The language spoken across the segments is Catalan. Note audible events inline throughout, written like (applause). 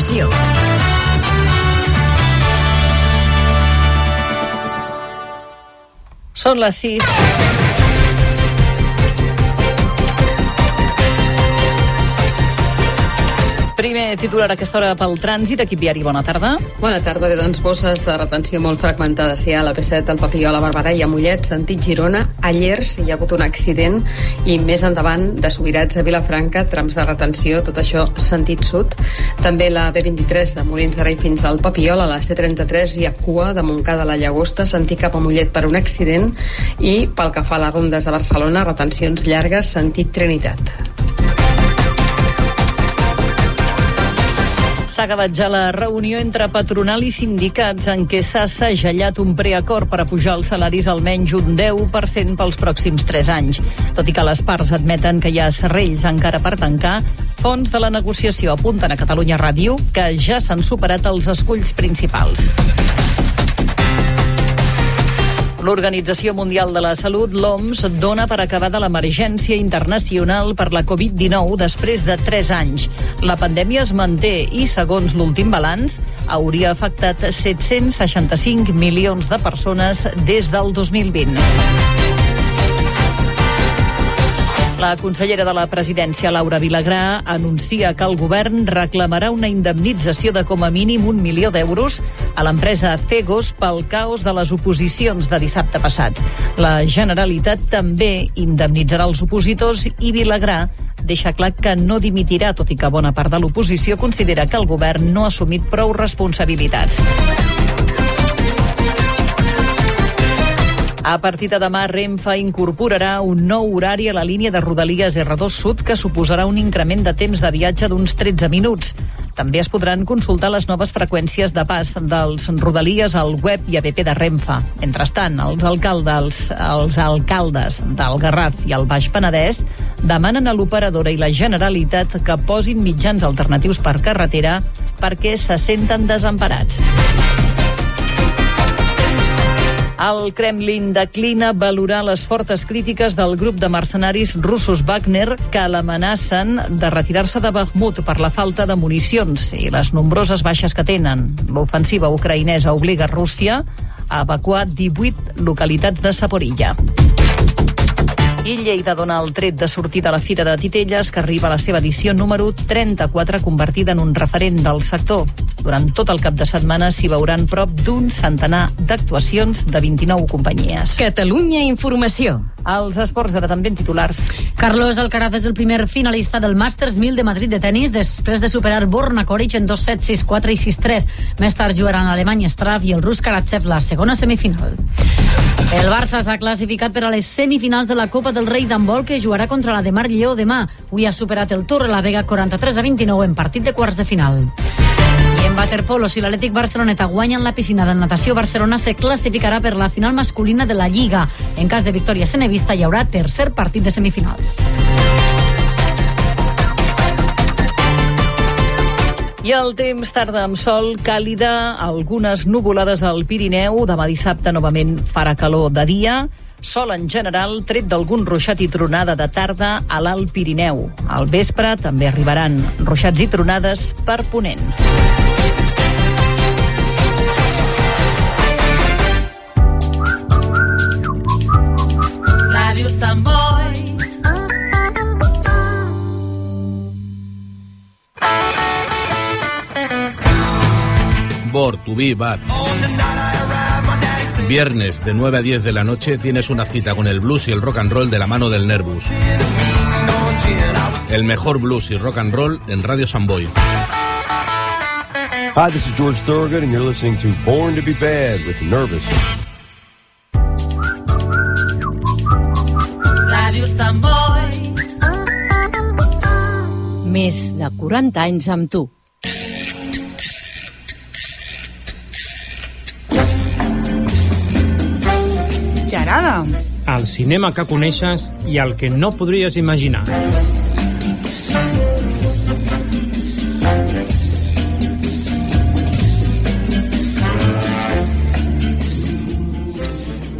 Informació. Són les 6. Primer titular a aquesta hora pel trànsit, equip viari, bona tarda. Bona tarda, bé, doncs bosses de retenció molt fragmentades. Hi ha la P7, el Papilló, la Barberà i a Mollet, sentit Girona. A Llers hi ha hagut un accident i més endavant de Subirats a Vilafranca, trams de retenció, tot això sentit sud. També la B23 de Molins de Rei fins al Papiol, a la C33 hi ha cua de Montcada a la Llagosta, sentit cap a Mollet per un accident i pel que fa a les rondes de Barcelona, retencions llargues, sentit Trinitat. S'ha acabat ja la reunió entre patronal i sindicats en què s'ha segellat un preacord per a pujar els salaris almenys un 10% pels pròxims 3 anys. Tot i que les parts admeten que hi ha serrells encara per tancar, fons de la negociació apunten a Catalunya Ràdio que ja s'han superat els esculls principals. L'Organització Mundial de la Salut, l'OMS, dona per acabada l'emergència internacional per la Covid-19 després de 3 anys. La pandèmia es manté i, segons l'últim balanç, hauria afectat 765 milions de persones des del 2020. La consellera de la presidència, Laura Vilagrà, anuncia que el govern reclamarà una indemnització de com a mínim un milió d'euros a l'empresa Cegos pel caos de les oposicions de dissabte passat. La Generalitat també indemnitzarà els opositors i Vilagrà deixa clar que no dimitirà, tot i que bona part de l'oposició considera que el govern no ha assumit prou responsabilitats. A partir de demà, Renfe incorporarà un nou horari a la línia de Rodalies R2 Sud que suposarà un increment de temps de viatge d'uns 13 minuts. També es podran consultar les noves freqüències de pas dels Rodalies al web i app de Renfe. Mentrestant, els alcaldes, els alcaldes del Garraf i el Baix Penedès demanen a l'operadora i la Generalitat que posin mitjans alternatius per carretera perquè se senten desemparats. El Kremlin declina valorar les fortes crítiques del grup de mercenaris russos Wagner que l'amenacen de retirar-se de Bakhmut per la falta de municions i les nombroses baixes que tenen. L'ofensiva ucraïnesa obliga Rússia a evacuar 18 localitats de Saporilla. I Lleida dona el tret de sortida a la Fira de Titelles, que arriba a la seva edició número 34, convertida en un referent del sector. Durant tot el cap de setmana s'hi veuran prop d'un centenar d'actuacions de 29 companyies. Catalunya Informació. Els esports ara també en titulars. Carlos Alcaraz és el primer finalista del Masters 1000 de Madrid de tennis després de superar Borna Koric en 2-7, 6-4 i 6-3. Més tard jugaran l'Alemany Strav i el rus Karatsev la segona semifinal. El Barça s'ha classificat per a les semifinals de la Copa del Rei d'handbol que jugarà contra la de Mar Lleó demà. Avui ha superat el Torre la Vega 43 a 29 en partit de quarts de final. I en waterpolo, si l'Atlètic Barceloneta guanya en la piscina de natació, Barcelona se classificarà per la final masculina de la Lliga. En cas de victòria senevista hi haurà tercer partit de semifinals. I el temps tarda amb sol, càlida, algunes nuvolades al Pirineu. Demà dissabte novament farà calor de dia. Sol en general, tret d'algun ruixat i tronada de tarda a l'Alt Pirineu. Al vespre també arribaran ruixats i tronades per Ponent. Ràdio Sant Boi. Bor, Tubí, Bat. Viernes de 9 a 10 de la noche tienes una cita con el blues y el rock and roll de la mano del Nervus. El mejor blues y rock and roll en Radio Samboy. Hi, this is George Thorogood, and you're listening to Born to be Bad with Nervous. Ràdio Sant Boi. Més de 40 anys amb tu. Gerada. El cinema que coneixes i el que no podries imaginar.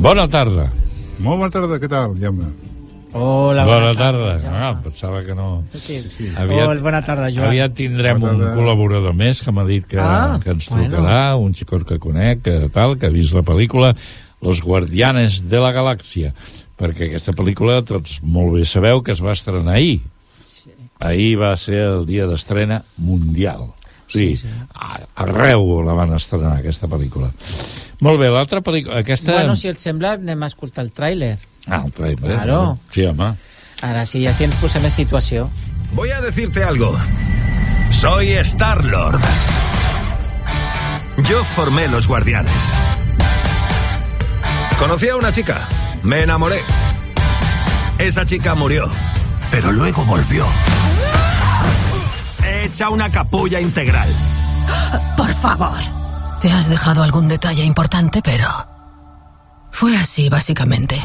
Bona tarda. Molt bona tarda, què tal, Jaume? Hola, bona, tarda. Ah, pensava que no. Sí, sí. Aviat, Hola, bona tarda, Joan. Aviat tindrem Bona un tarda. col·laborador més que m'ha dit que, Ah, que ens bueno. trucarà, un xicot que conec, que tal, que ha vist la pel·lícula Los Guardianes de la Galàxia, perquè aquesta pel·lícula tots molt bé sabeu que es va estrenar ahir. Ahir va ser el dia d'estrena mundial. Sí, Sí, sí. a- arreu la van estrenar, aquesta pel·lícula. Molt bé, l'altra pel·lícula... Aquesta... Bueno, si et sembla, anem a escoltar el tràiler. Ah, el trailer. Claro. Sí, home. Ara sí, així ens posem en situació. Voy a decirte algo. Soy Star-Lord. Yo formé los guardianes. Conocí a una chica. Me enamoré. Esa chica murió. Pero luego volvió. Hecha una capulla integral. Por favor. Te has dejado algún detalle importante, pero... Fue así, básicamente.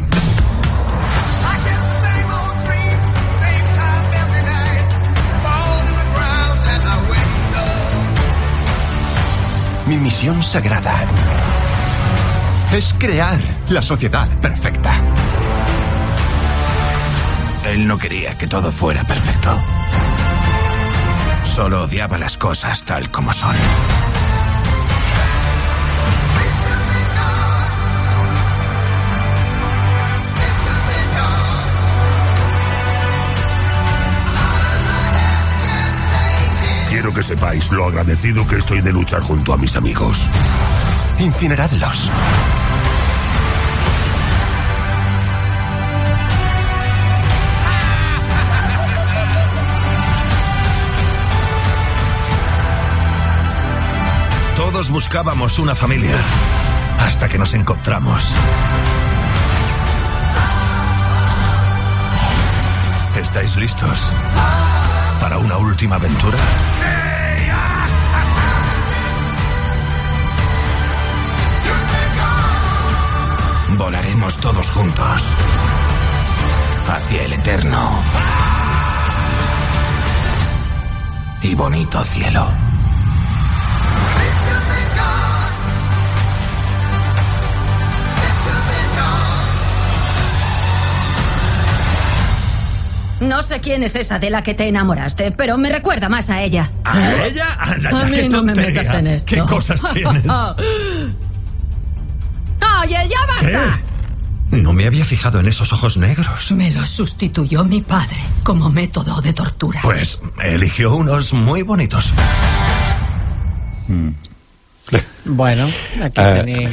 Mi misión sagrada es crear la sociedad perfecta. Él no quería que todo fuera perfecto. Solo odiaba las cosas tal como son. Quiero que sepáis lo agradecido que estoy de luchar junto a mis amigos. Incineradlos. Todos buscábamos una familia. Hasta que nos encontramos. ¿Estáis listos? ¿Para una última aventura? Volaremos todos juntos. Hacia el eterno. Y bonito cielo. No sé quién es esa de la que te enamoraste, pero me recuerda más a ella. ¿A ella? Anda, ya, A mí no me metas en esto. ¿Qué cosas tienes? (laughs) Oye, ya basta. No me había fijado en esos ojos negros. Me los sustituyó mi padre como método de tortura. Pues eligió unos muy bonitos. (laughs) Bueno, aquí Eh, tenim...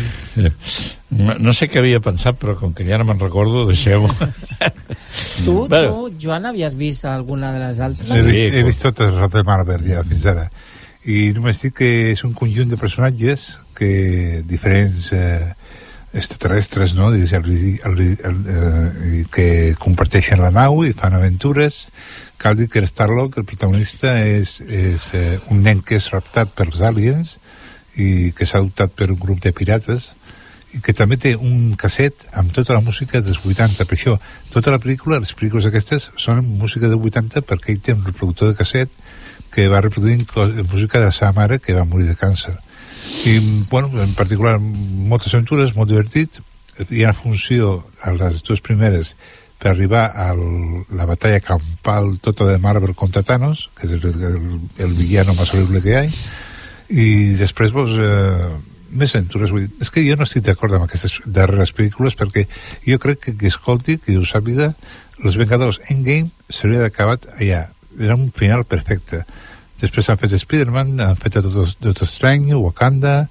No, no sé què havia pensat, però com que ja no me'n recordo, deixeu-ho. (laughs) Tu, Bueno, tu, Joan, havies vist alguna de les altres? He vist, he vist totes les de Marvel ja fins ara i només dic que és un conjunt de personatges que diferents eh, extraterrestres no? Digues, el, el, el, eh, que comparteixen la nau i fan aventures cal dir que Starlock, el protagonista és, és eh, un nen que és raptat pels aliens i que s'ha adoptat per un grup de pirates i que també té un casset amb tota la música dels 80. Per això, tota la pel·lícula, les pel·lícules aquestes, són música de 80 perquè ell té un reproductor de casset que va reproduint co- música de la seva mare que va morir de càncer. I, bueno, en particular, moltes aventures, molt divertit. Hi ha funció a les dues primeres per arribar a la batalla campal tota de Marvel contra Thanos, que és el, el, el villano més horrible que hi ha, i després vos, eh, més aventures. Vull dir, és que jo no estic d'acord amb aquestes darreres pel·lícules perquè jo crec que qui escolti, qui ho sàpiga els Vengadors Endgame s'hauria d'acabat allà. Era un final perfecte. Després han fet Spider-Man, han fet Doctor Strange, Wakanda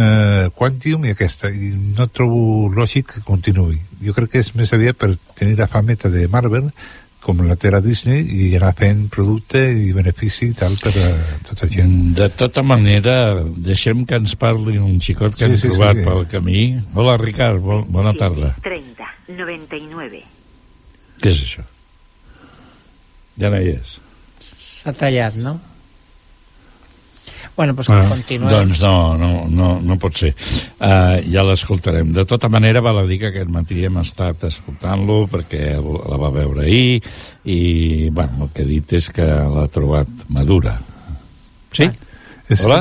eh, Quantum i aquesta. I no trobo lògic que continuï. Jo crec que és més aviat per tenir la fameta de Marvel com la Terra Disney i anar fent producte i benefici i tal per a tota la gent De tota manera, deixem que ens parli un xicot que Sí, hem sí, sí, trobat sí. pel camí. Hola, Ricard, bo, bona tarda. 30, 99. Què és això? Ja no hi és. S'ha tallat, no? Bueno, doncs Ah, continuem. Doncs no, no, no, no pot ser. Uh, ja l'escoltarem. De tota manera, val a dir que aquest matí hem estat escoltant-lo perquè la va veure ahir i, bueno, el que he dit és que l'ha trobat madura. Sí? És Hola?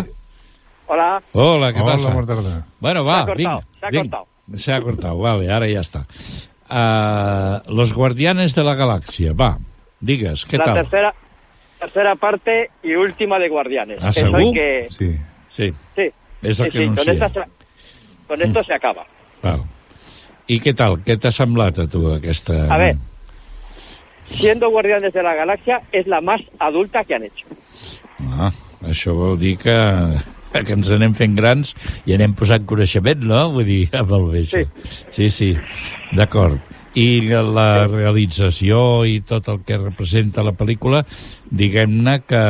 Hola. Hola, què Hola, passa? bona tarda. Bueno, va, vinga. s'ha cortado. S'ha cortat, vale, ara ja està. Uh, Los Guardianes de la Galàxia, va, digues, què la tal? tercera tercera parte y última de Guardianes. Ah, Eso ¿segur? que... Sí. Sí, Sí, és el sí, que sí, con, esta con esto se acaba. Val. I què tal? Què t'ha semblat a tu aquesta... A ver, siendo Guardianes de la Galaxia, es la más adulta que han hecho. Ah, això vol dir que, que ens anem fent grans i anem posant coneixement, no? Vull dir, amb el bé, això. Sí, sí, d'acord. I la realització i tot el que representa la pel·lícula, diguem-ne que,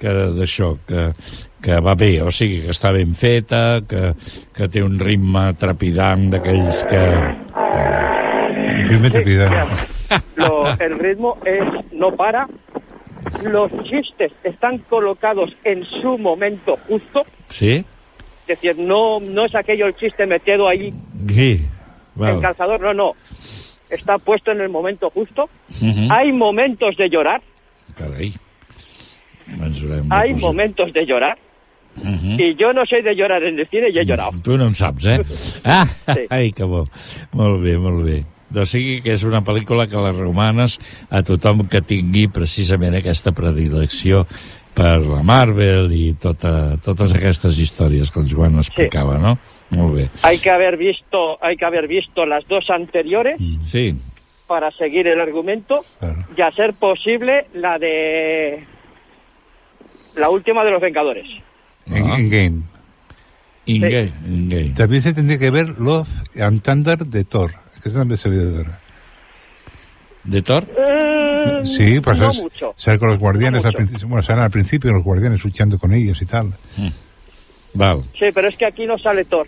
que d'això, que, que va bé, o sigui, que està ben feta, que, que té un ritme trepidant d'aquells que... Ritme trepidant. Lo- el ritmo es no para. Los chistes están colocados en su momento justo. Sí? Es decir, no, no es aquello el chiste metido ahí Sí, el val. calzador, no, no. Está puesto en el momento justo. Mhm. Hay momentos de llorar. Ens de hay posar. momentos de llorar. Mhm. Y yo no soy de llorar en el cine y he llorado. Tu no en saps, eh? Ah, Sí. (laughs) ai, que bo. Molt bé, molt bé. O sigui que és una pel·lícula que la recomanes a tothom que tingui precisament aquesta predilecció per la Marvel i tota, totes aquestes històries que el Joan explicava, no? Hay que haber visto, hay que haber visto las dos anteriores Sí, para seguir el argumento y a ser posible la de la última de los Vengadores. En, en game. Inge, Inge. También se tendría que ver Love and Thunder de Thor. Que esa también se ve de Thor. ¿De Thor? Sí, pues no es- mucho. sale con los guardianes No al principio. Bueno, salen al principio los guardianes luchando con ellos y tal. Val. Sí, pero es que aquí no sale Thor.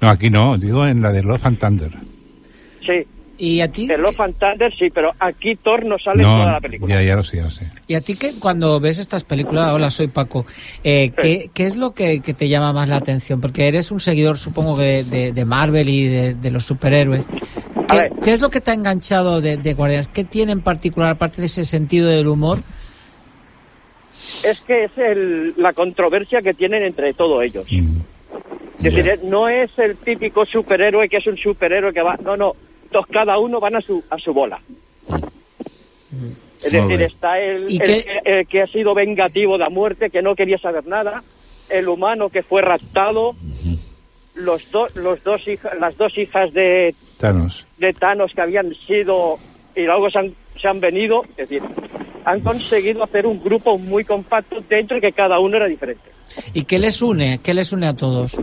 No, aquí no, digo en la de Love and Thunder. Sí. ¿Y a ti? En Love and Thunder sí, pero aquí Thor no sale en toda la película. ya, ya lo sé, ya lo sé. ¿Y a ti que cuando ves estas películas, hola, soy Paco, eh, ¿qué, qué es lo que, que te llama más la atención? Porque eres un seguidor, supongo, de, de Marvel y de, de los superhéroes. ¿Qué, qué es lo que te ha enganchado de, de Guardianes? ¿Qué tiene en particular, aparte de ese sentido del humor? Es que es el- la controversia que tienen entre todos ellos. Es decir, eh, no es el típico superhéroe que es un superhéroe que va... No, no. Todos cada uno van a su, a su bola. Es Muy decir, bien. está el, ¿Y el que, el que ha sido vengativo de la muerte, que no quería saber nada, el humano que fue raptado, los, dos los dos hija- las dos hijas de, Thanos. de Thanos que habían sido y luego se han, se han venido, es decir, han conseguido hacer un grupo muy compacto dentro que cada uno era diferente. ¿Y qué les une? ¿Qué les une a todos?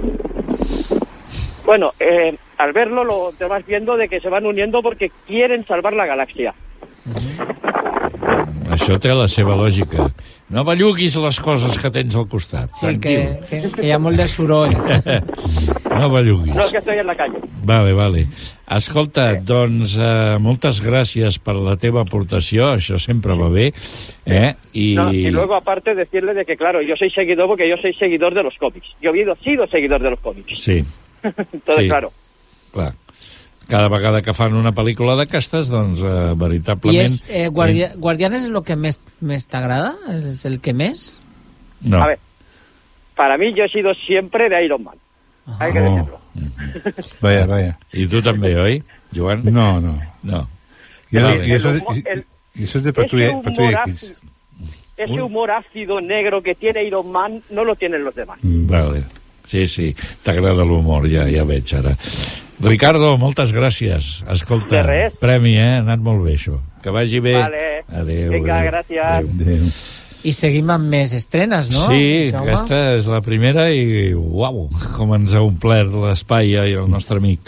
Bueno, eh, al verlo lo te vas viendo de que se van uniendo porque quieren salvar la galaxia. Això té la seva lògica. No belluguis les coses que tens al costat. Sí, que, que, que hi ha molt de soroll. (laughs) No belluguis. No, que estoy en la calle. Vale, vale. Escolta, doncs eh, moltes gràcies per la teva aportació, això sempre va bé, eh? I... No, y luego aparte decirle de que claro, yo soy seguidor porque yo soy seguidor de los cómics. Yo he sido- sido seguidor de los cómics. Sí, (laughs) Entonces, Sí. claro. clar. Cada vegada que fan una pel·lícula d'aquestes, doncs, eh, ¿Y veritablement... es, eh, Guardia- Guardianes es lo que más te agrada? ¿Es el que más? No. A ver, para mí yo he sido siempre de Iron Man. Hay que Oh. decirlo. (laughs) Vaya, vaya. I tu també, oi, Joan? No, no. No. Y, y eso, El y- el- y es de Patrulla, X. Ese humor ácido negro que tiene Iron Man no lo tienen los demás. Vale. Sí, sí, t'agrada l'humor, ja, ja veig ara. Ricardo, moltes gràcies. Escolta, De res. premi, eh? Ha anat molt bé, això. Que vagi bé. Vale. Adéu. Venga, adéu. gracias. Adéu. I seguim amb més estrenes, no? Sí, Jaume? aquesta és la primera i uau, com ens ha omplert l'espai i el nostre amic.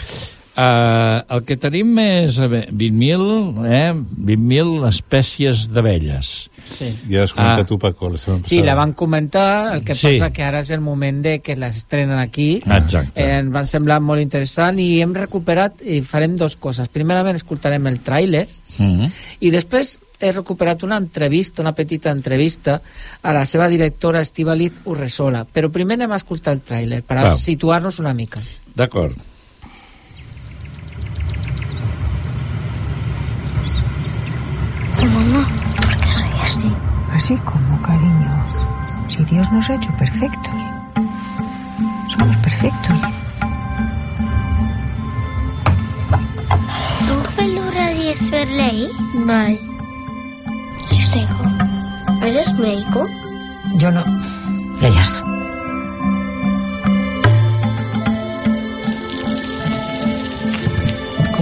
Uh, el que tenim és a veure, 20.000 eh? 20 espècies d'abelles. Sí. Ja has comentat Ah. tu, Paco, la Sí, la van comentar, el que Sí. passa que ara és el moment de que les estrenen aquí. Exacte. Eh, ens van semblar molt interessant i hem recuperat i farem dos coses. Primerament escoltarem el tràiler Mm -hmm. i després he recuperat una entrevista, una petita entrevista a la seva directora Estivaliz Urresola. Però primer anem a escoltar el tràiler per situar-nos una mica. D'acord. Mamá, ¿por qué soy así? Así como, cariño. Si Dios nos ha hecho perfectos. Somos perfectos. Estudiar ley? Vale. ¿Y sigo? ¿Eres médico? Yo no. Ellas.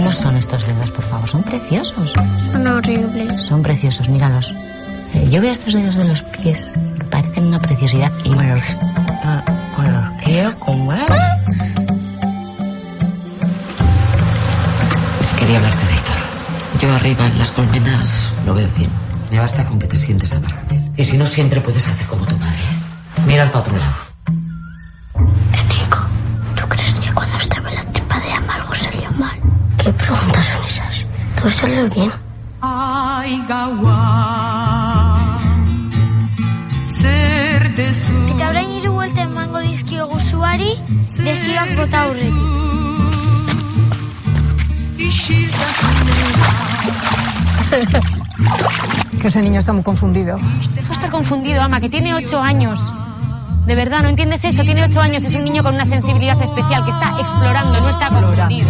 ¿Cómo son estos dedos, por favor? Son preciosos. Son horribles. Son preciosos, míralos. Eh, Yo veo estos dedos de los pies que parecen una preciosidad y me los, me los quiero comer. Quería hablarte de Héctor. Yo arriba en las colmenas lo veo bien. Me basta con que te sientes amarga. Y si no, siempre puedes hacer como tu madre. Mira para otro lado. Salió bien. Eta orain hiru buelta emango dizkiogu zuari, desioak bota aurretik. (laughs) Que ese niño está muy confundido. Deja de estar confundido, ama, que tiene ocho años. De verdad, ¿no entiendes eso? Tiene ocho años, es un niño con una sensibilidad especial que está explorando, no está confundido.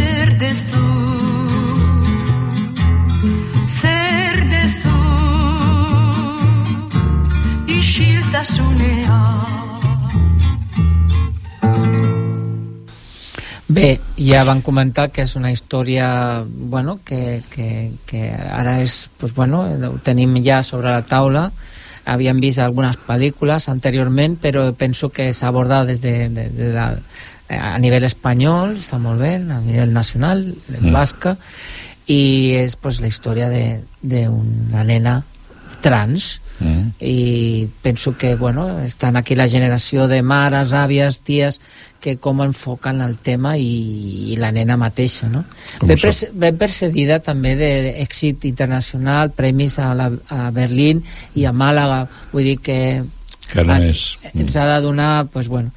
ja van comentar que és una història bueno, que, que, que ara és, pues, bueno, ho tenim ja sobre la taula havíem vist algunes pel·lícules anteriorment però penso que s'ha abordat des de, de, de la, a nivell espanyol està molt bé, a nivell nacional Mm. basca i és pues, la història d'una nena trans Mm. i penso que bueno, estan aquí la generació de mares, àvies, ties que com enfoquen el tema i, i la nena mateixa no? Ben, prece- ben precedida també d'èxit internacional premis a, la, a Berlín i a Màlaga vull dir que Que no és... ens ha de donar pues, bueno.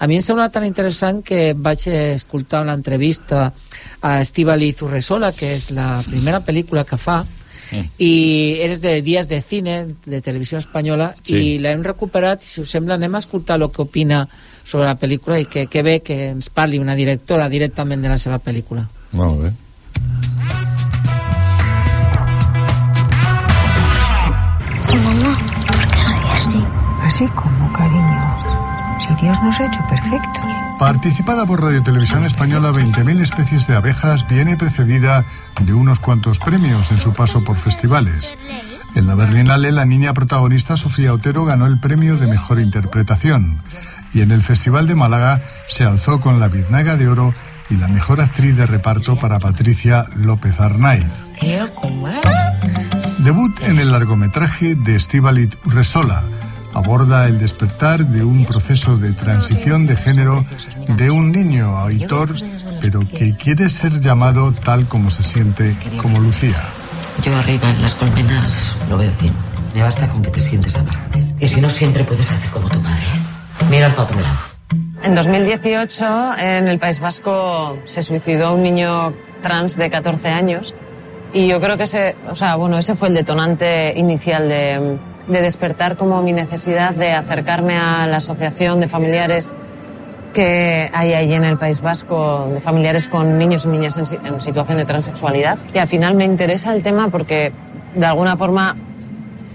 a mi em sembla tan interessant que vaig escoltar una entrevista a Estíbaliz Urresola que és la primera pel·lícula que fa i eres de Dies de Cine de Televisió Espanyola Sí. i l'hem recuperat si us sembla anem a escoltar el que opina sobre la pel·lícula i que, que bé que ens parli una directora directament de la seva pel·lícula Molt bé. Mamá, ¿por qué soy así? Así como, cariño. Si Dios nos ha hecho perfectos. Participada por Radio Televisión Española, 20.000 especies de abejas viene precedida de unos cuantos premios en su paso por festivales. En la Berlinale, la niña protagonista Sofía Otero ganó el premio de mejor interpretación. Y en el Festival de Málaga se alzó con la Biznaga de Oro y la mejor actriz de reparto para Patricia López Arnaiz. Debut en el largometraje de Estivalit Resola. Aborda el despertar de un proceso de transición de género de un niño a Aitor, pero que quiere ser llamado tal como se siente como Lucía. Yo arriba en las colmenas lo veo bien. Me basta con que te sientes amarga. Y si no, siempre puedes hacer como tu madre. Mira para otro lado. En 2018, en el País Vasco, se suicidó un niño trans de 14 años y yo creo que ese, o sea, bueno, ese fue el detonante inicial de, de despertar como mi necesidad de acercarme a la asociación de familiares que hay ahí en el País Vasco, de familiares con niños y niñas en, en situación de transexualidad. Y al final me interesa el tema porque, de alguna forma,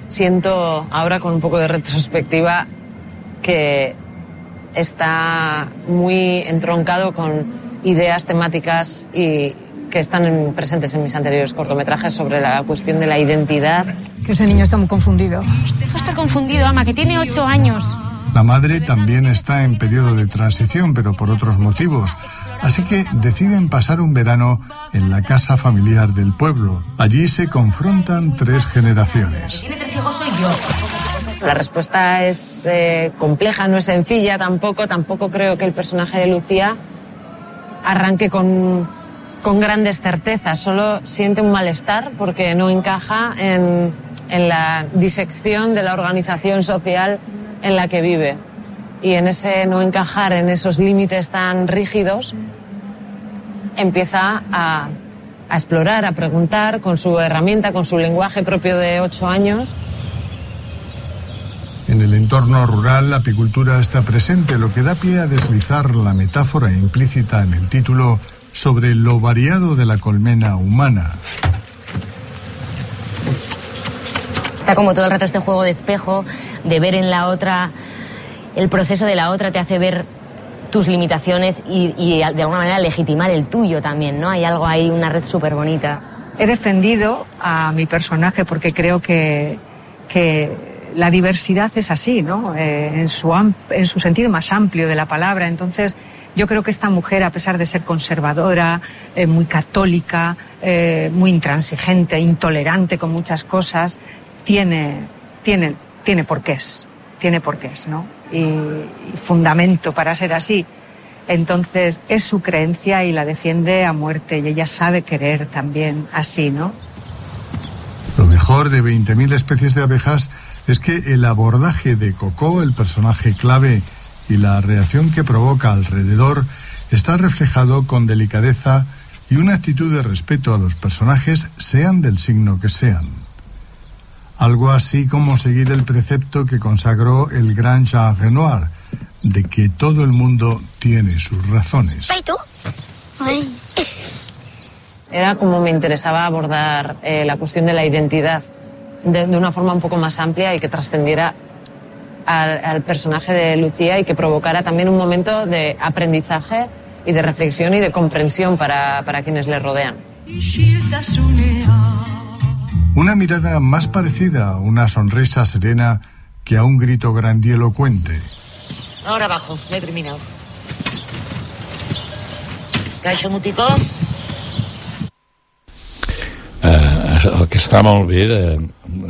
siento ahora con un poco de retrospectiva que está muy entroncado con ideas temáticas y que están en- presentes en mis anteriores cortometrajes sobre la cuestión de la identidad. Que ese niño está muy confundido. Deja de estar confundido, ama, que tiene ocho años. La madre también está en periodo de transición, pero por otros motivos. Así que deciden pasar un verano en la casa familiar del pueblo. Allí se confrontan tres generaciones. Tiene tres hijos, soy yo. La respuesta es eh, compleja, no es sencilla tampoco. Tampoco creo que el personaje de Lucía arranque con, con grandes certezas. Solo siente un malestar porque no encaja en, la disección de la organización social en la que vive. y en ese no encajar en esos límites tan rígidos, empieza a, a explorar, a preguntar con su herramienta, con su lenguaje propio de ocho años. En el entorno rural la apicultura está presente, lo que da pie a deslizar la metáfora implícita en el título sobre lo variado de la colmena humana. Está como todo el rato este juego de espejo, de ver en la otra, el proceso de la otra te hace ver tus limitaciones y, y de alguna manera legitimar el tuyo también, ¿no? Hay algo ahí, una red súper bonita. He defendido a mi personaje porque creo que, que la diversidad es así, ¿no? Eh, en, su en su sentido más amplio de la palabra. Entonces, yo creo que esta mujer, a pesar de ser conservadora, eh, muy católica, eh, muy intransigente, intolerante con muchas cosas, tiene, tiene, tiene porqués, tiene porqués, ¿no? Y, fundamento para ser así. Entonces, es su creencia y la defiende a muerte y ella sabe querer también así, ¿no? Lo mejor de 20.000 especies de abejas es que el abordaje de Coco, el personaje clave, y la reacción que provoca alrededor está reflejado con delicadeza y una actitud de respeto a los personajes, sean del signo que sean. Algo así como seguir el precepto que consagró el gran Jean Renoir, de que todo el mundo tiene sus razones. ¿Y tú? Ay. Era como me interesaba abordar eh, la cuestión de la identidad de, de una forma un poco más amplia y que trascendiera al, al personaje de Lucía y que provocara también un momento de aprendizaje y de reflexión y de comprensión para, para quienes le rodean. Una mirada más parecida a una sonrisa serena que a un grito grandilocuente. Ahora abajo, he terminado. Caixo Mutico. Eh, el que està molt bé, de,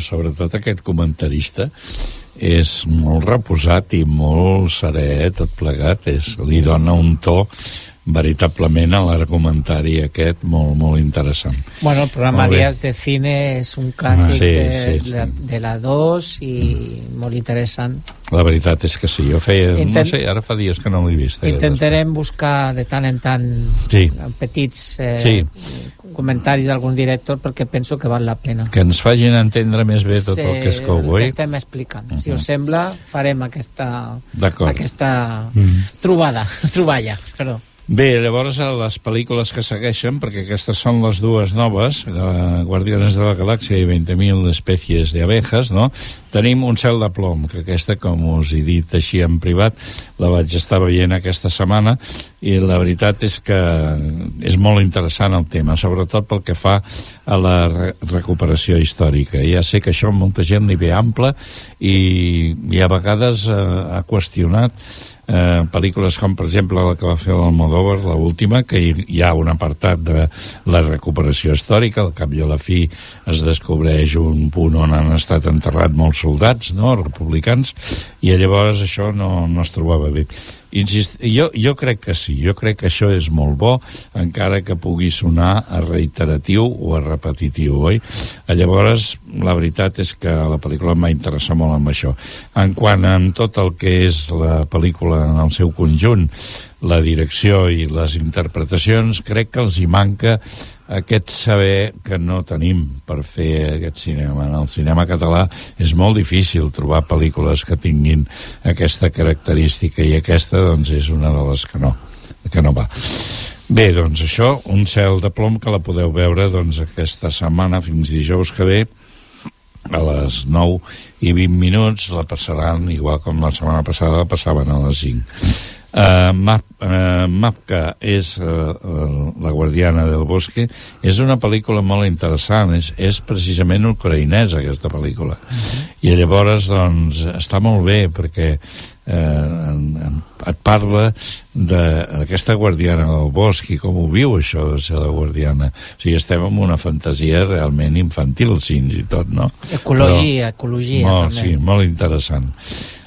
sobretot aquest comentarista, és molt reposat i molt serè, tot plegat. És, li dona un to veritablement a l'argumentari aquest molt, molt interessant. Bueno, el programa. Días de Cine és un clàssic Ah, sí, de, sí, sí. de, de la 2 i molt interessant. La veritat és que sí, jo feia... Intent- No sé, ara fa dies que no l'he vist. eh, Intentarem buscar de tant en tant Sí. petits eh, Sí. comentaris d'algun director perquè penso que val la pena. Que ens facin entendre més bé tot el que és el Cowboy. que estem explicant. Si Mhm. us sembla, farem aquesta, aquesta Mhm. trobada, (laughs) troballa, perdó. Bé, llavors a les pel·lícules que segueixen, perquè aquestes són les dues noves, eh, Guardianes de la Galàxia i 20.000 espècies d'abejas, no? Tenim Un cel de plom, que aquesta, com us he dit així en privat, la vaig estar veient aquesta setmana i la veritat és que és molt interessant el tema, sobretot pel que fa a la re recuperació històrica. Ja sé que això molta gent li ve ample i, i a vegades eh, ha qüestionat eh, pel·lícules com per exemple la que va fer l'Almodóvar, la última que hi, hi ha un apartat de la recuperació històrica, al cap i a la fi es descobreix un punt on han estat enterrats molts soldats no? republicans i llavors això no, no es trobava bé Insist, jo, jo crec que sí, jo crec que això és molt bo, encara que pugui sonar a reiteratiu o a repetitiu, oi? Llavors, la veritat és que la pel·lícula em va interessar molt amb això. En quant a tot el que és la pel·lícula en el seu conjunt, la direcció i les interpretacions, crec que els hi manca aquest saber que no tenim per fer aquest cinema. En el cinema català és molt difícil trobar pel·lícules que tinguin aquesta característica i aquesta doncs és una de les que no, que no va. Bé, doncs això, un cel de plom que la podeu veure doncs aquesta setmana fins dijous que ve a les 9 i 20 minuts la passaran, igual com la setmana passada la passaven a les 5 Uh, Map, uh, Mapka és uh, uh, la guardiana del bosque és una pel·lícula molt interessant és, és precisament ucraïnesa aquesta pel·lícula i llavors doncs està molt bé perquè eh, en, en, et parla d'aquesta guardiana del bosc i com ho viu això de ser la guardiana o sigui, estem en una fantasia realment infantil fins i tot, no? Ecologia, ecologia, molt, també. Sí, molt interessant.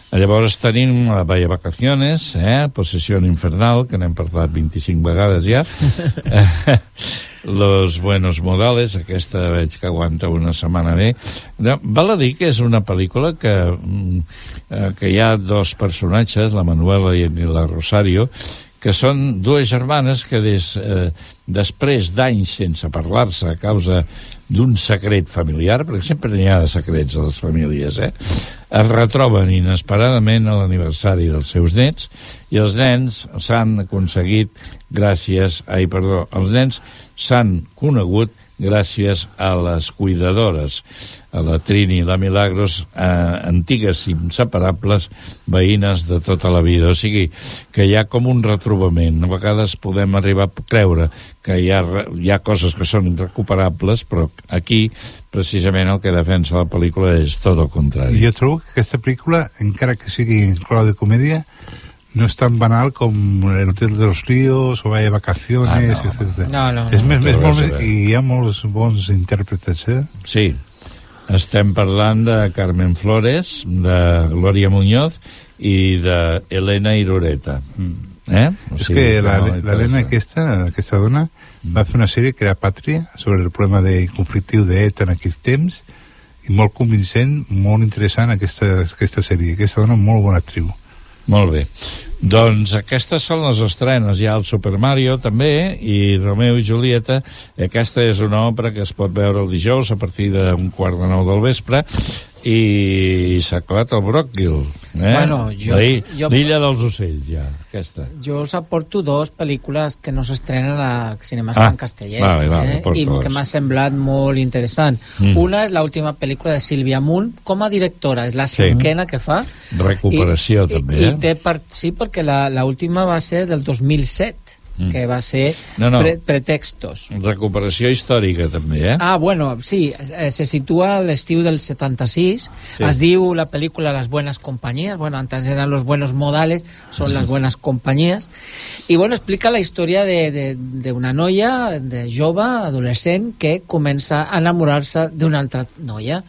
Llavors tenim la Valla Vacaciones, eh? Possessió Infernal, que n'hem parlat 25 vegades ja. (laughs) Los Buenos Modales, aquesta veig que aguanta una setmana bé. Val a dir que és una pel·lícula que, mm, eh, que hi ha dos personatges, la Manuela i la Rosario, que són dues germanes que des, eh, després d'anys sense parlar-se a causa d'un secret familiar, perquè sempre n'hi ha de secrets a les famílies, eh? es retroben inesperadament a l'aniversari dels seus nets i els nens s'han aconseguit gràcies... Ai, perdó, els nens s'han conegut gràcies a les cuidadores, a la Trini i la Milagros, eh, antigues i inseparables veïnes de tota la vida. O sigui, que hi ha com un retrobament. A vegades podem arribar a creure que hi ha, hi ha coses que són irrecuperables, però aquí, precisament, el que defensa la pel·lícula és tot el contrari. Jo trobo que aquesta pel·lícula, encara que sigui en clau de comèdia, no és tan banal com el Hotel de los Ríos o Vaya Vacaciones, Ah, no, etc. No, no, És no. més, Té més, molt i hi ha molts bons intèrpretes, eh? Sí, estem parlant de Carmen Flores, de Gloria Muñoz i de Elena Irureta. Eh? O és sigui, que la- no, l'Helena aquesta, aquesta dona va fer una sèrie que era Pàtria sobre el problema de conflictiu d'ETA en aquells temps i molt convincent, molt interessant aquesta, aquesta sèrie. Aquesta dona molt bona actriu. Molt bé. Doncs aquestes són les estrenes. Hi ha el Super Mario també i Romeo i Julieta. Aquesta és una òpera que es pot veure el dijous a partir d'un quart de nou del vespre i s'ha acabat el Brockville. Eh? Bueno, jo- jo- L'illa dels ocells, ja, aquesta. Jo us aporto dos pel·lícules que no s'estrenen a cinemes Ah, en castellet vale, vale, eh? i aporta-les. que m'ha semblat molt interessant. Mm. Una és l'última pel·lícula de Sílvia Munt com a directora, és la Sí. cinquena que fa. Recuperació, I, també, i, eh? I té part, sí, perquè la, la última va ser del 2007, Mm. que va ser No, no. Pre Pretextos. Recuperació històrica, també, eh? Ah, bueno, sí, eh, se situa a l'estiu del 76. Sí. Es diu la pel·lícula Las buenas compañías. Bueno, antes eran los buenos modales, son las buenas compañías. I, bueno, explica la història d'una de, de, d'una noia, de jove, adolescent, que comença a enamorar-se d'una altra noia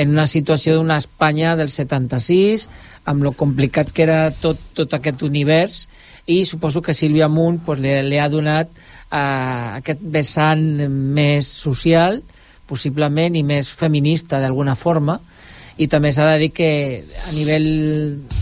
en una situació d'una Espanya del 76, amb lo complicat que era tot, tot aquest univers, i suposo que Sílvia Munt pues, li, li ha donat uh, aquest vessant més social, possiblement, i més feminista d'alguna forma, i també s'ha de dir que a nivell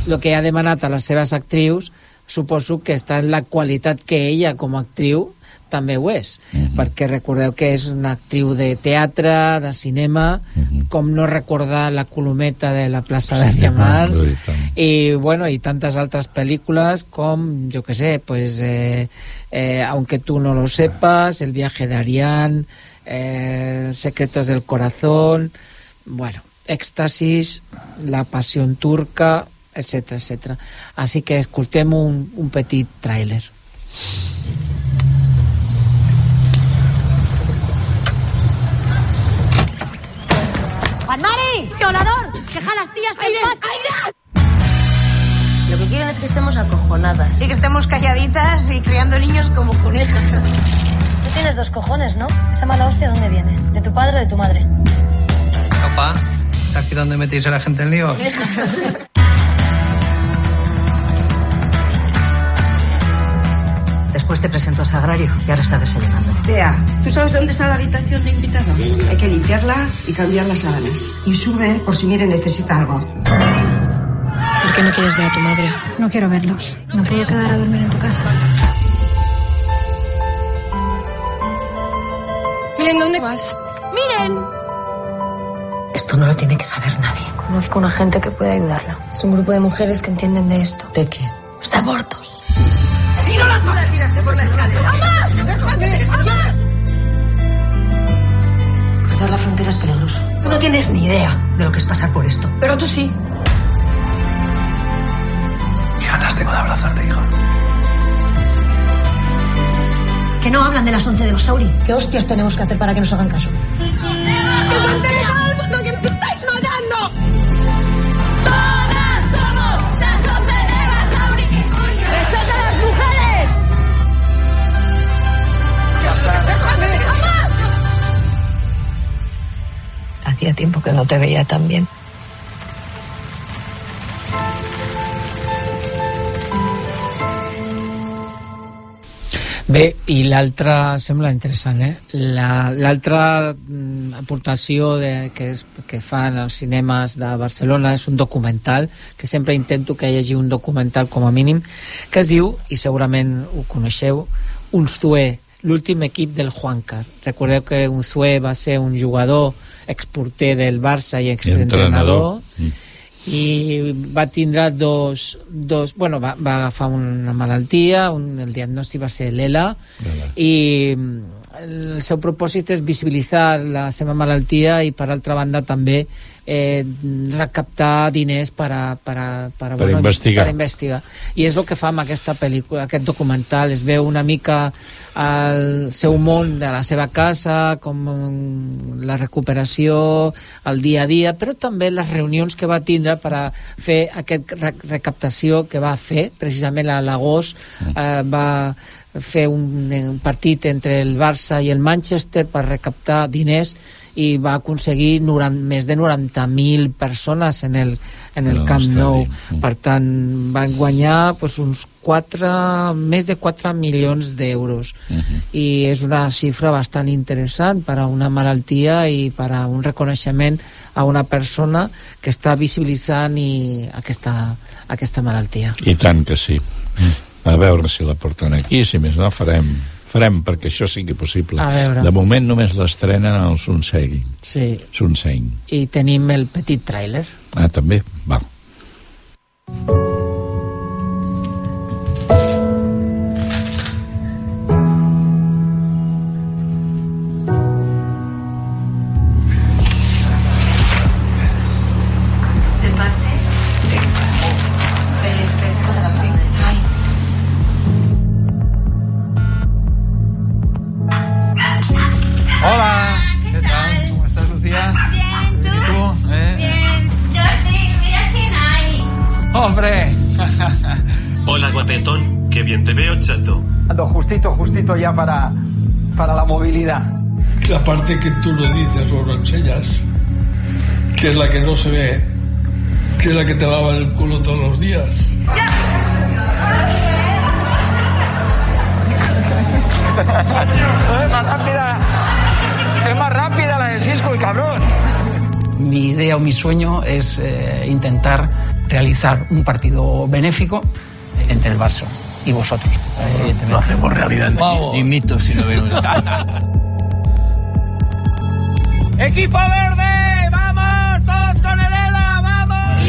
el que ha demanat a les seves actrius suposo que està en la qualitat que ella com a actriu també ho és, perquè recordeu que és una actriu de teatre, de cinema, com no recordar la colometa de la plaça de Diamant, (laughs) i tant. y bueno y tantas otras películas como yo que sé pues eh, eh, aunque tú no lo sepas el viaje de Arián eh, secretos del corazón bueno éxtasis la pasión turca etcétera etcétera. Así que escoltem un, un petit tráiler ¡Juan Mari! ¡Violador! ¡Deja a las tías en paz! Lo que quieren es que estemos acojonadas. Y que estemos calladitas y criando niños como conejas. Tú tienes dos cojones, ¿no? ¿Esa mala hostia dónde viene? ¿De tu padre o de tu madre? Opa, ¿es aquí donde metéis a la gente en lío? Después te presento a Sagrario y ahora está desayunando. Tea, ¿tú sabes dónde está la habitación de invitados? Hay que limpiarla y cambiar las sábanas. Y sube por si Mire necesita algo. ¿Por qué no quieres ver a tu madre? No quiero verlos. ¿No puedo quedar a dormir en tu casa? Miren, ¿dónde vas? ¡Miren! Esto no lo tiene que saber nadie. Conozco una gente que puede ayudarla. Es un grupo de mujeres que entienden de esto. ¿De qué? Los de abortos. ¡Si no la la tiraste por la escalera! ¡Amás! ¡Déjame! ¡Amás! Cruzar la frontera es peligroso. Tú no tienes ni idea de lo que es pasar por esto. Pero tú sí. Qué ganas tengo de abrazarte, hija. Que no hablan de las 11 de Basauri. ¿Qué hostias tenemos que hacer para que nos hagan caso? ¡Que se entere todo Hacía tiempo que no te veía tan bien. Bé, i l'altra sembla interessant, eh? La- L'altra mm, aportació de, que, és, que fan els cinemes de Barcelona és un documental, que sempre intento que hi hagi un documental com a mínim, que es diu, i segurament ho coneixeu, Unzué, l'últim equip del Juancar. Recordeu que Unzué va ser un jugador exporter del Barça i exentrenador, i va tindre dos, dos bueno, va, va agafar una malaltia un, el diagnòstic va ser l'ELA. I mm, el seu propòsit és visibilitzar la seva malaltia i per altra banda també eh, recaptar diners per, a, per, a, per, a, Per investigar. per investigar i és el que fa amb aquesta pel·lícula aquest documental, es veu una mica el seu món de la seva casa com la recuperació el dia a dia, però també les reunions que va tindre per a fer aquest re recaptació que va fer precisament a l'agost eh, va fer un, un partit entre el Barça i el Manchester per recaptar diners i va aconseguir 90, més de 90.000 persones en el, en el No, Camp Nou. bé. Per tant, van guanyar pues, uns 4, més de 4 milions d'euros. I és una xifra bastant interessant per a una malaltia i per a un reconeixement a una persona que està visibilitzant i aquesta, aquesta malaltia. I tant que sí. A veure si la porten aquí, si més no farem farem perquè això sigui possible. De moment només l'estrenen al Sunsegui. Sí, Sunsegui. i tenim el petit tràiler. Ah, també? Val. ¡Hombre! Hola, guapetón. Qué bien te veo, chato. Ando justito, justito ya para, para la movilidad. La parte que tú lo dices o lo enseñas, que es la que no se ve, que es la que te lava el culo todos los días. es más rápida. Es más rápida la de Cisco, el cabrón. Mi idea o mi sueño es eh, intentar realizar un partido benéfico entre el Barça y vosotros. Lo hacemos realidad. Dimito si no vemos. (laughs) ¡Equipo verde! ¡Vamos! ¡Todos con el ELA! ¡Vamos!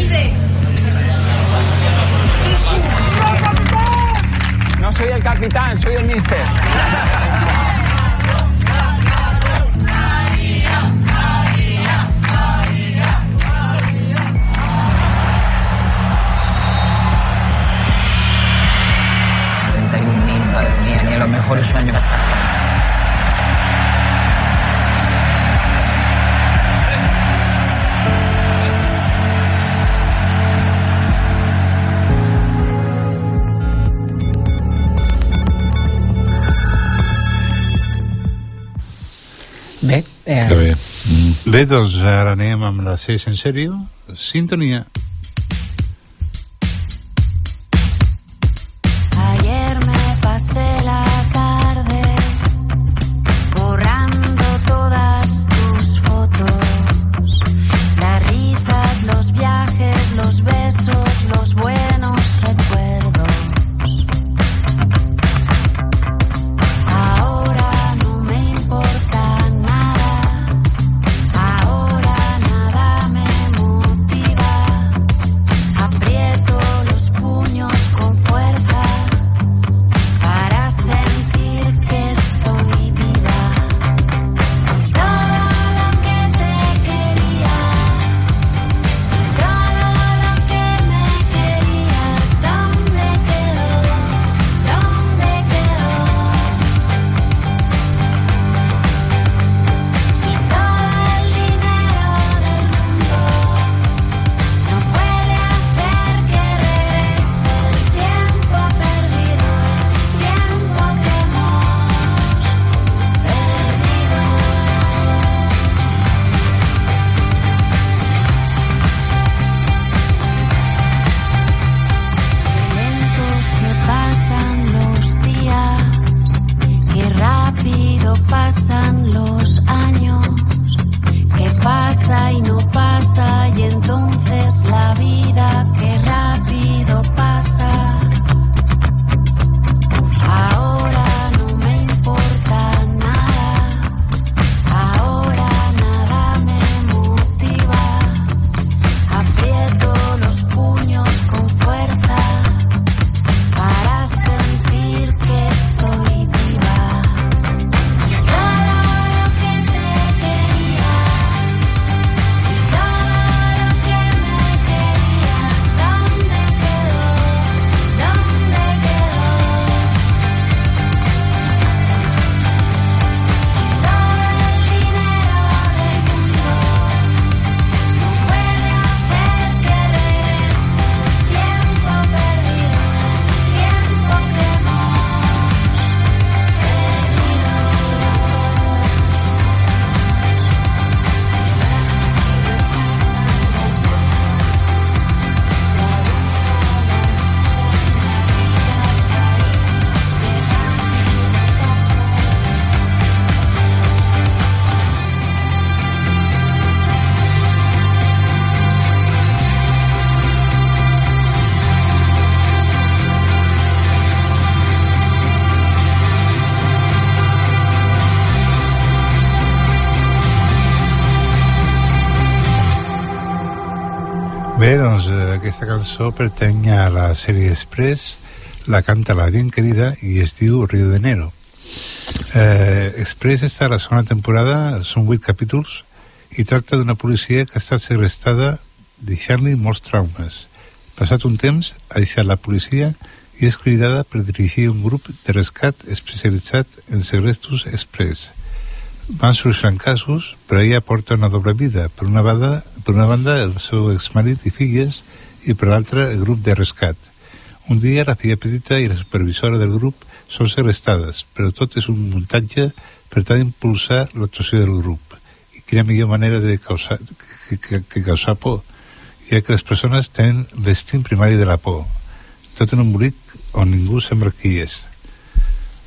No soy el capitán, soy el mister. (laughs) los mejores sueños. Bé, eh, Que bé. Bé, doncs ara anem amb la sèrie en sèrio. Sintonia. Cançó pertany a la sèrie Express, la canta la bien querida i es diu Rio de Enero. Eh, Express està a la segona temporada, són vuit capítols, i tracta d'una policia que ha estat segrestada deixant-li molts traumes. Passat un temps, ha deixat la policia i és cridada per dirigir un grup de rescat especialitzat en segrestos express. Van solucionant casos, però ella porta una doble vida. Per una banda, per una banda el seu exmarit i filles, i per l'altra el grup de rescat. Un dia la filla petita i la supervisora del grup són segrestades, però tot és un muntatge per tal d'impulsar l'actuació del grup. I quina millor manera de causar, que, que, que causar por, ja que les persones tenen l'instint primari de la por, tot en un bolic on ningú sembla qui és.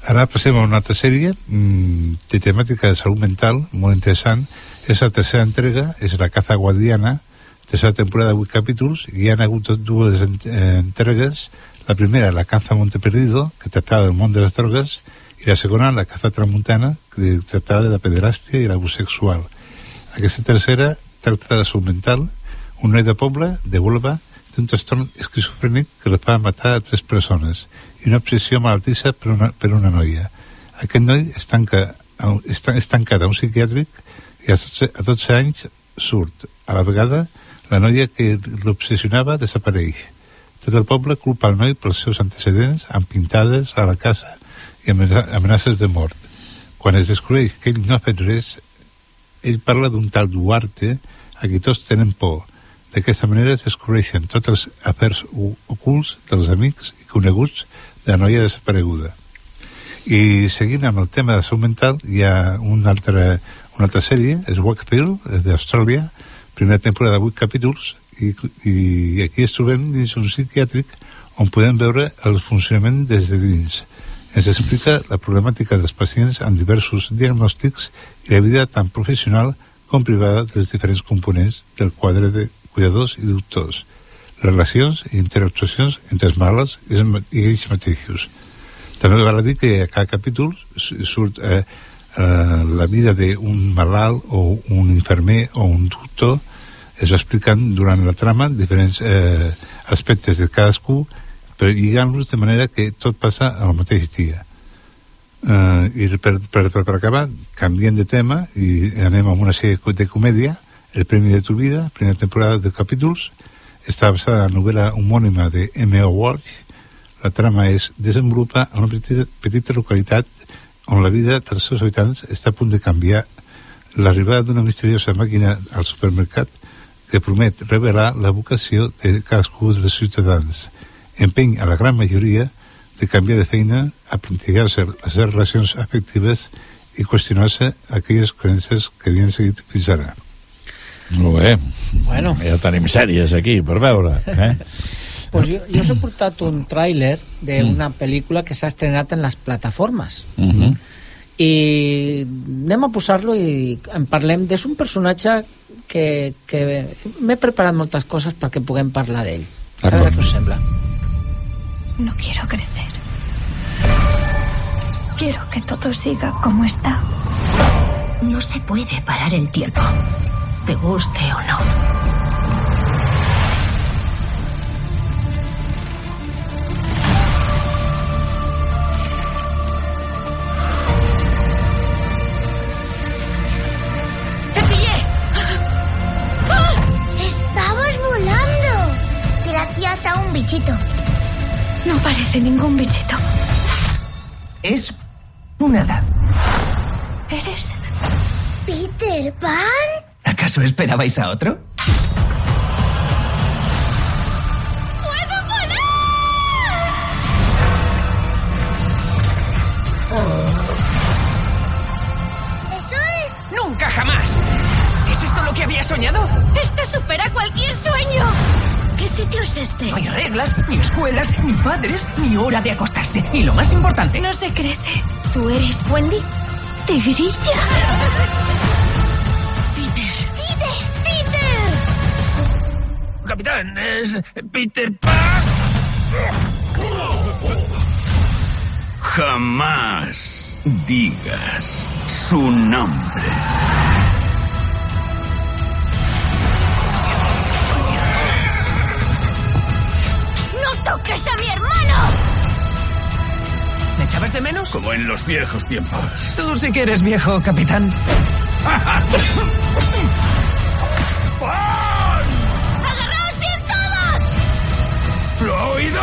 Ara passem a una altra sèrie mmm, de temàtica de salut mental, molt interessant. És la tercera entrega, és la caza guardiana, tercera temporada de 8 capítols, i hi ha hagut dues entregues. La primera, la caza Monte Perdido, que tractava del món de les drogues, i la segona, la caza tramuntana, que tractava de la pederàstia i l'abús sexual. Aquesta tercera tracta de la salut mental, un noi de poble, de Huelva, té un trastorn esquizofrènic que li fa matar a tres persones i una obsessió malaltissa per una, per una noia. Aquest noi es tanca, és tancat a un psiquiàtric i a 12, a 12 anys surt. A la vegada, la noia que l'obsessionava desapareix. Tot el poble culpa el noi pels seus antecedents amb pintades a la casa i amenaces de mort. Quan es descobreix que ell no ha fet res, ell parla d'un tal Duarte a qui tots tenen por D'aquesta manera es descobreixen tots els afers ocults dels amics i coneguts de la noia desapareguda. I seguint amb el tema de salut mental, hi ha una altra, una altra sèrie, és Wakefield, d'Austràlia, primera temporada de 8 capítols, i, i aquí ens trobem dins un psiquiàtric on podem veure el funcionament des de dins. Ens explica la problemàtica dels pacients amb diversos diagnòstics i la vida tant professional com privada dels diferents components del quadre de cuidadors i doctors, relacions i interactuacions entre els malalts i ells mateixos. També val a dir que a cada capítol surt eh, eh, la vida d'un malalt o un infermer o un doctor es va explicant durant la trama diferents eh, aspectes de cadascú per lligar-los de manera que tot passa al mateix dia. Uh, i per, per, per, per acabar, canviem de tema i anem a una sèrie de comèdia el Premi de tu vida, primera temporada de capítols, està basada en la novel·la homònima de M.O. Walsh. La trama es desenvolupa en una petita, petita localitat on la vida dels seus habitants està a punt de canviar l'arribada d'una misteriosa màquina al supermercat que promet revelar la vocació de cadascú dels ciutadans. Empeny a la gran majoria de canviar de feina, a plantejar-se les relacions afectives i qüestionar-se aquelles creences que havien seguit fins ara. Molt bé. Bueno. Ja tenim sèries aquí per veure. Eh? Pues jo, jo us he portat un tràiler d'una mm. pel·lícula que s'ha estrenat en les plataformes. Mm -hmm. I anem a posar-lo i en parlem. És un personatge que, que m'he preparat moltes coses perquè puguem parlar d'ell. A veure què us sembla. No quiero crecer. Quiero que todo siga como está. No se puede parar el tiempo te guste o no. Bichito. No parece ningún bichito. Es un hada. ¿Eres? ¿Peter Pan? ¿Acaso esperabais a otro? ¡Puedo volar! ¿Eso es? ¡Nunca jamás! ¿Es esto lo que había soñado? Esto supera cualquier sueño. ¿Qué sitio es este? No hay reglas, ni escuelas, ni padres, ni hora de acostarse. Y lo más importante... No se crece. ¿Tú eres Wendy? Tigrilla. Peter. Peter. Peter. Capitán, es Peter Pan. Jamás digas su nombre. toques a mi hermano! ¿Me echabas de menos? Como en los viejos tiempos. Tú sí que eres viejo, capitán. ¡Agarraos bien todos! ¿Lo ha oído?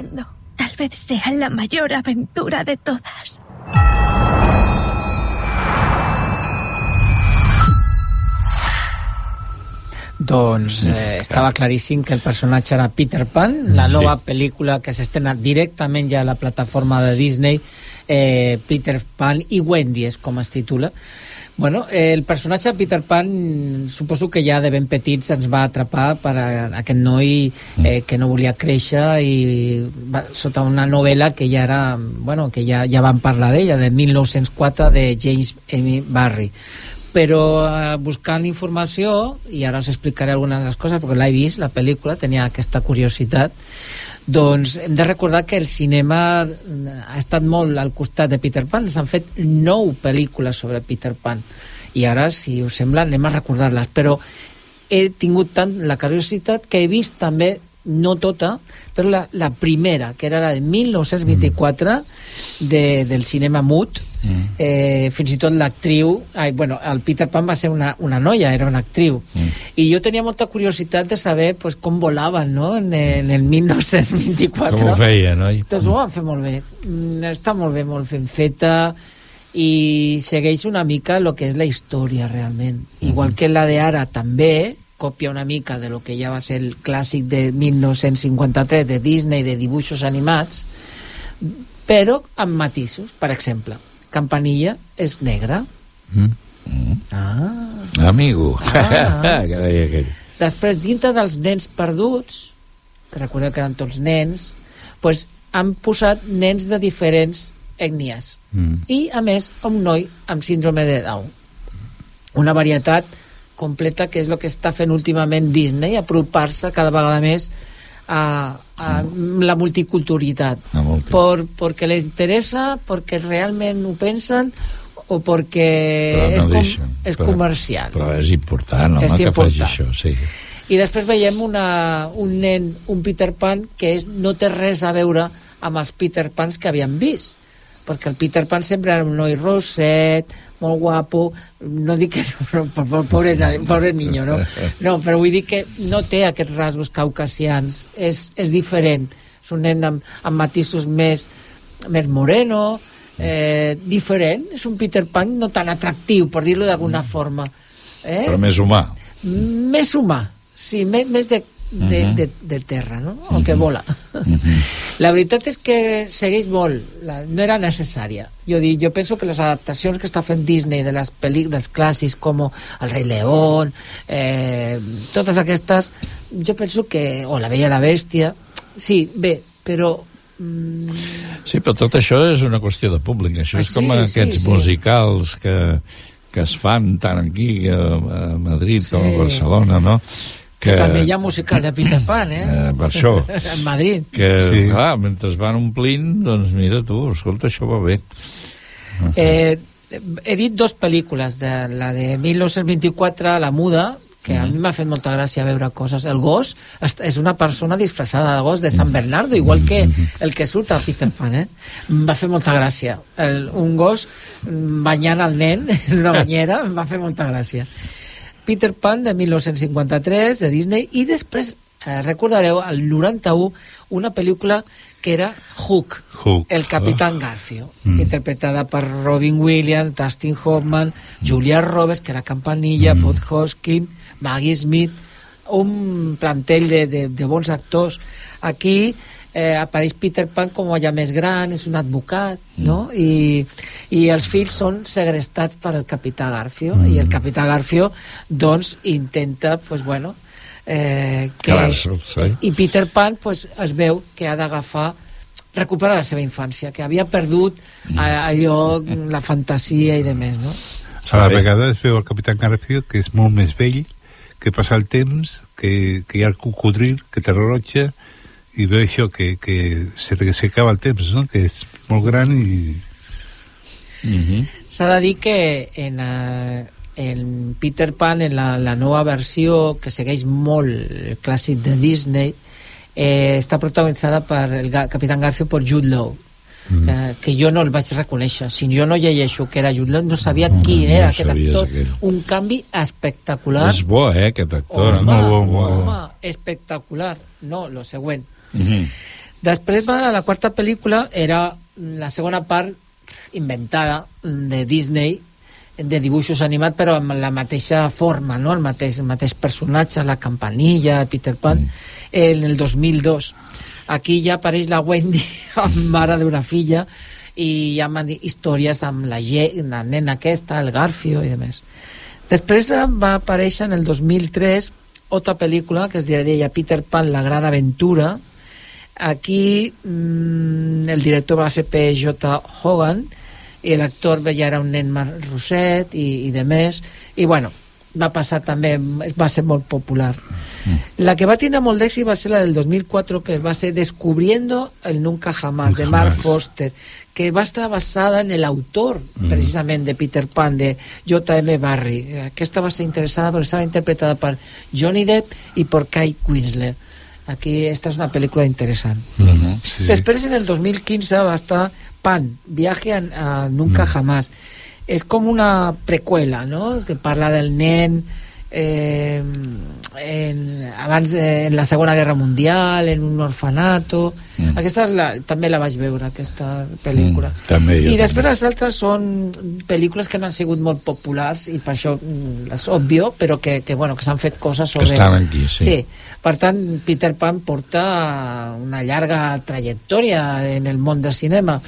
Ir creciendo. Tal vez sea la mayor aventura de todas. Doncs eh, estava claríssim que el personatge era Peter Pan, la Sí. nova pel·lícula que s'estrena directament ja a la plataforma de Disney, eh, Peter Pan i Wendy és com es titula. Bueno, eh, el personatge de Peter Pan suposo que ja de ben petits ens va atrapar per a aquest noi eh, que no volia créixer i va, sota una novel·la que ja era, bueno, que ja, ja vam parlar d'ella, de 1904 de James M. Barrie però eh, buscant informació i ara us explicaré algunes de les coses perquè l'he vist, la pel·lícula, tenia aquesta curiositat doncs hem de recordar que el cinema eh, ha estat molt al costat de Peter Pan. S'han fet nou pel·lícules sobre Peter Pan. I ara, si us sembla, anem a recordar-les. Però he tingut tant la curiositat que he vist també no tota, però la, la primera, que era la de 1924 de, del cinema mut, Mm. eh, fins i tot l'actriu ai, bueno, el Peter Pan va ser una, una noia era una actriu Mm. i jo tenia molta curiositat de saber pues, com volaven no? en, en el 1924 Com ho feia, noi? doncs ho van fer molt bé Mm, està molt bé, molt ben feta i segueix una mica el que és la història realment igual que la de ara també copia una mica de lo que ja va ser el clàssic de 1953 de Disney de dibuixos animats però amb matisos per exemple, Campanilla és negra ah. Amigo. Ah. (laughs) deia aquell. Després, dintre dels nens perduts, que recordeu que eren tots nens, pues, han posat nens de diferents ètnies. Mm. I, a més, un noi amb síndrome de Down. Una varietat completa que és el que està fent últimament Disney, apropar-se cada vegada més a, a la multiculturalitat. A multi. Por, porque le interesa, porque realment ho pensen o perquè no és, com, deixen. és Però- comercial. Però és important, home, És que faci important. això, sí. I després veiem una, un nen, un Peter Pan, que és, no té res a veure amb els Peter Pans que havíem vist. Perquè el Peter Pan sempre era un noi roset, molt guapo, no dic que no, però pobre, pobre niño, no? No, però vull dir que no té aquests rasgos caucasians, és, és diferent. És un nen amb, amb matisos més, més moreno, eh, diferent. És un Peter Pan no tan atractiu, per dir-lo d'alguna forma. Eh? Però més humà. més humà, sí, més, més de, de, Mhm. de, de terra, no? O que vola. La veritat és que segueix molt, la, no era necessària. Jo, dic, jo penso que les adaptacions que està fent Disney de les pel·lícules dels clàssics com El rei León, eh, totes aquestes, jo penso que... o La bella i la bèstia, sí, bé, però Sí, però tot això és una qüestió de públic. Això Ah, és com sí, aquests sí, sí. musicals que, que es fan tant aquí a, a Madrid com a Sí. Barcelona, no? Que, també hi ha musical de Peter Pan, eh? Eh, per això. (laughs) en Madrid. Que, Sí. clar, mentre es van omplint, doncs mira tu, escolta, això va bé. Eh, he dit dos pel·lícules, de, la de 1924, La muda, que a mi m'ha fet molta gràcia veure coses. El gos és una persona disfressada de gos de San Bernardo, igual que el que surt a Peter Pan, eh? Em va fer molta gràcia. El, un gos mm, banyant el nen en una banyera em va fer molta gràcia. Peter Pan de 1953 de Disney i després eh, recordareu el 91 una pel·lícula que era Hook, Hook. el Capitán Garfio Mm. interpretada per Robin Williams, Dustin Hoffman Julia Roberts, que era Campanilla Mm. Bob Hoskin, Maggie Smith un plantell de, de, de bons actors aquí eh, apareix Peter Pan com ja més gran, és un advocat, no? I, I els fills són segrestats per el capità Garfio, i el capità Garfio, doncs, intenta, pues bueno, eh, que... Eh? I Peter Pan, pues, es veu que ha d'agafar recuperar la seva infància, que havia perdut a- allò, la fantasia i de més, no? A la vegada es veu el Capitán Garfio que és molt més vell, que passa el temps, que, que hi ha el cocodril, que té rellotge, i veu això, que, que se s'acaba el temps, no? que és molt gran i... Mm -hmm. S'ha de dir que en, uh, en Peter Pan, en la, la nova versió, que segueix molt el clàssic de Disney, eh, està protagonitzada per el Ga Capitán Garfio per Jude Law, mm. que, que jo no el vaig reconèixer. Si jo no llegeixo que era Jude Law, no sabia no, qui no era aquest actor. Aquell. Un canvi espectacular. És bo, eh, aquest actor. Home, molt bo. home, espectacular. No, lo següent. Mm -hmm. Després va la quarta pel·lícula, era la segona part inventada de Disney de dibuixos animats però amb la mateixa forma no? el, mateix, el mateix personatge, la campanilla Peter Pan, mm. en el 2002 aquí ja apareix la Wendy (laughs) amb mare d'una filla i hi ha històries amb la, G, la nena aquesta, el Garfio i demés després va aparèixer en el 2003 otra pel·lícula que es diria Peter Pan, la gran aventura aquí mmm, el director va ser P.J. Hogan i l'actor ja era un nen rosset i, i de més i bueno, va passar també va ser molt popular mm. la que va tindre molt d'èxit va ser la del 2004 que va ser Descubriendo el Nunca Jamás de Mark Foster que va estar basada en el autor mm. precisament de Peter Pan de J.M. Barry aquesta va ser interessada perquè estava interpretada per Johnny Depp i per Kai Winslet aquí esta és una pel·lícula interessant mm -hmm, sí, sí. després en el 2015 va estar Pan, Viaje a, a Nunca mm. Jamás és com una precuela no? que parla del nen eh, en, abans de, en la Segona Guerra Mundial en un orfanato mm. aquesta és la, també la vaig veure aquesta pel·lícula mm, també, i després també. les altres són pel·lícules que no han sigut molt populars i per això mm, és òbvio però que, que, bueno, que s'han fet coses sobre... que estan aquí, sí. sí per tant, Peter Pan porta una llarga trajectòria en el món del cinema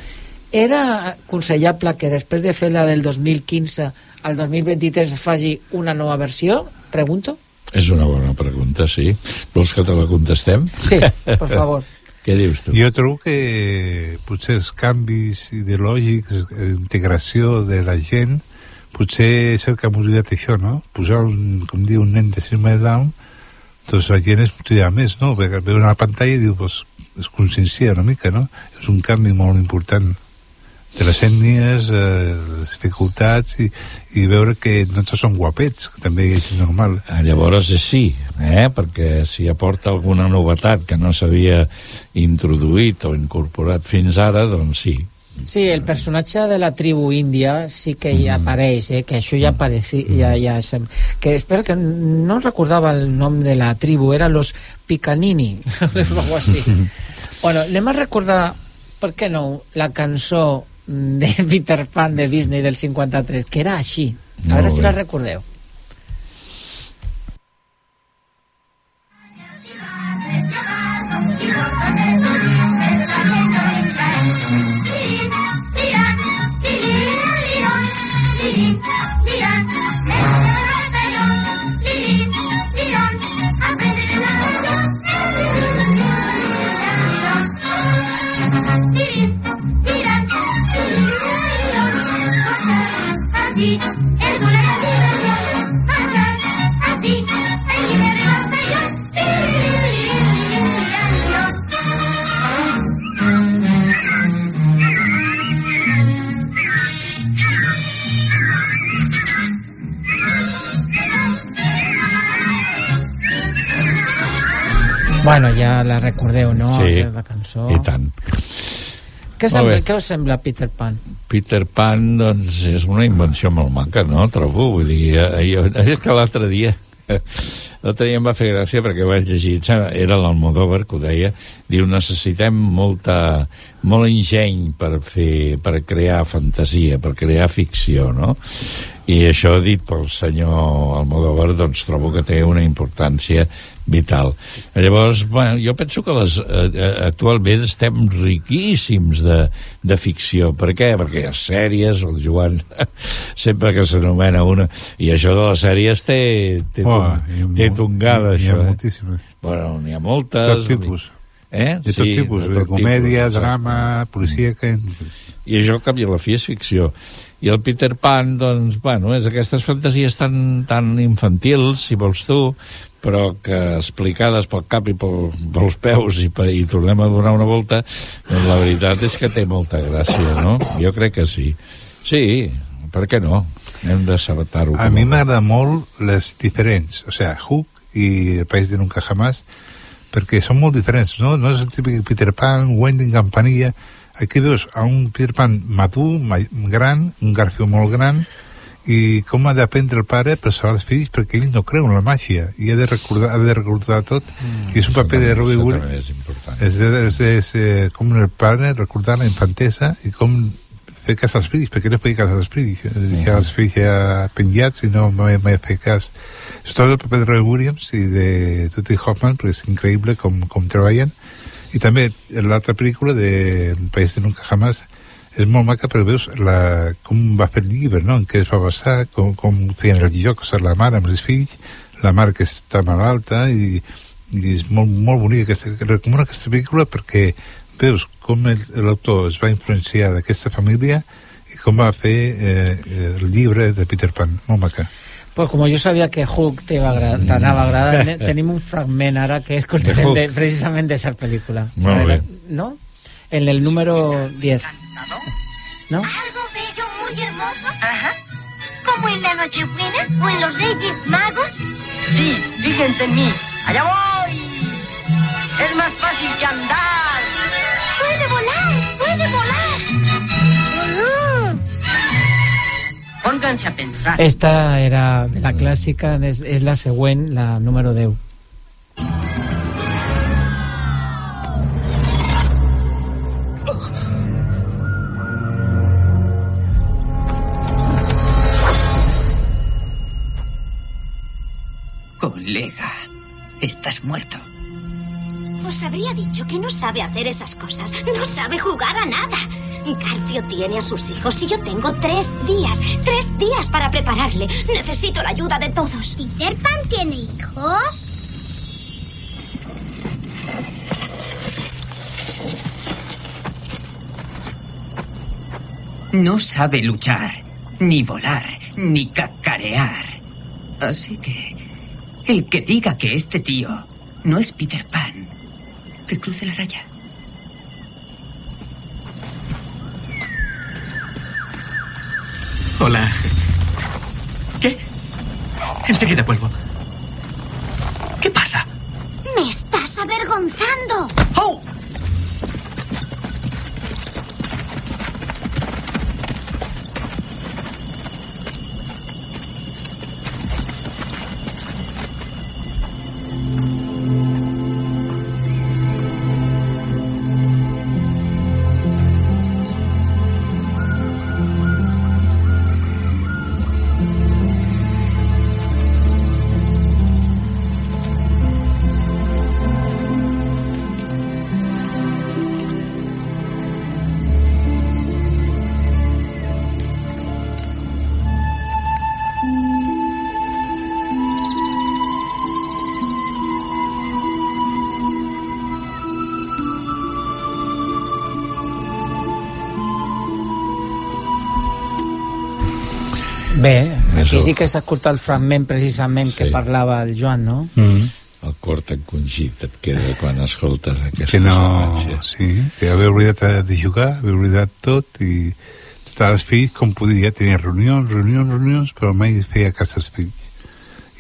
era aconsellable que després de fer la del 2015 al 2023 es faci una nova versió? Pregunto. És una bona pregunta, sí. Vols que te la contestem? Sí, per favor. (laughs) Què dius tu? Jo trobo que potser els canvis ideològics, integració de la gent, potser és el que ha oblidat això, no? Posar, un, com diu, un nen de síndrome de Down, doncs la gent es motiva més, no? Perquè veu una pantalla i diu, pues, es consciencia una mica, no? És un canvi molt important de les ètnies, eh, les dificultats i, i veure que no tots són guapets, que també és normal. Ah, llavors és sí, eh? perquè si aporta alguna novetat que no s'havia introduït o incorporat fins ara, doncs sí. Sí, el personatge de la tribu índia sí que hi apareix, eh? que això ja apareix, ja, ja sem... que espero que no recordava el nom de la tribu, era los Picanini, (laughs) o algo així. (laughs) bueno, anem a recordar, per què no, la cançó de Peter Pan de Disney del 53, que era així. A veure si la recordeu. Bueno, ja la recordeu, no? Sí, la cançó. i tant. Què, sembla, què us sembla Peter Pan? Peter Pan, doncs, és una invenció molt maca, no? Trobo, vull dir, eh, jo, és que l'altre dia (laughs) l'altre dia em va fer gràcia perquè vaig llegir, era l'Almodóvar que ho deia, diu necessitem molta, molt engeny per fer, per crear fantasia, per crear ficció, no? I això dit pel senyor Almodóvar, doncs trobo que té una importància vital. Llavors, bueno, jo penso que les, eh, eh, actualment estem riquíssims de, de ficció. Per què? Perquè hi ha sèries, el Joan (laughs) sempre que s'anomena una... I això de les sèries té, té, Oh, ha té tongada, hi ha això. eh? moltíssimes. Bueno, n'hi ha moltes. Tot tipus. Eh? De tot tipus, de tot comèdia, tipus, drama, policia... Que... I això, al cap i a la fi, és ficció. I el Peter Pan, doncs, bueno, és aquestes fantasies tan, tan infantils, si vols tu, però que explicades pel cap i pel, pels peus i, i tornem a donar una volta, doncs la veritat és que té molta gràcia, no? Jo crec que sí. Sí, per què no? Hem de saber-ho. A mi m'agrada molt les diferents, o sea, Hook i El País de Nunca Jamás, perquè són molt diferents, no? No és el típic Peter Pan, Wendy, Campanilla... Aquí veus a un Peter Pan madur, gran, un Garfio molt gran, i com ha d'aprendre el pare per salvar els fills perquè ell no creu en la màgia i ha de recordar, ha de recordar tot mm, i és un paper de Robbie Williams. És, és, és, és eh, com el pare recordar la infantesa i com fer cas als fills perquè no feia cas als fills deixar els fills ja penjats i no mai, mai fer cas. Tot el paper de Robbie Williams i de Tutti Hoffman perquè és increïble com, com treballen i també l'altra pel·lícula de El País de Nunca Jamás és molt maca perquè veus la, com va fer el llibre, no? en què es va basar, com, com feien els jocs a la mare amb els fills, la mare que està malalta i, i és molt, molt bonica aquesta, recomano aquesta pel·lícula perquè veus com l'autor es va influenciar d'aquesta família i com va fer eh, el llibre de Peter Pan, molt maca. Pues como yo sabía que Hook te iba a t'anava a agradar, (laughs) tenemos un fragment ara que escoltarem de, precisament de esa película. Molt bé. ¿No? En el número 10. ¿No? Algo bello, muy hermoso. Ajá. ¿Como en la Nochebuena o en los Reyes Magos? Sí, fíjense en mí. ¡Allá voy! Es más fácil que andar. Pónganse a pensar. Esta era la clàssica, és, és la següent, la número 10. Colega, estás muerto. Os habría dicho que no sabe hacer esas cosas. No sabe jugar a nada. Garfio tiene a sus hijos y yo tengo tres días. Tres días para prepararle. Necesito la ayuda de todos. ¿Peter Pan tiene hijos? No sabe luchar, ni volar, ni cacarear. Así que el que diga que este tío no es Peter Pan, que cruce la raya. Hola. ¿Qué? Enseguida vuelvo. ¿Qué pasa? ¡Me estás avergonzando! ¡Oh! Aquí sí que s'ha escoltat el fragment precisament que Sí. parlava el Joan, no? Mm. El cor encongit et queda quan escoltes aquestes que no, imatges. sí, que havia oblidat de jugar, havia oblidat tot i tots els fills, com podia, tenia reunions, reunions, reunions, però mai feia cas als fills.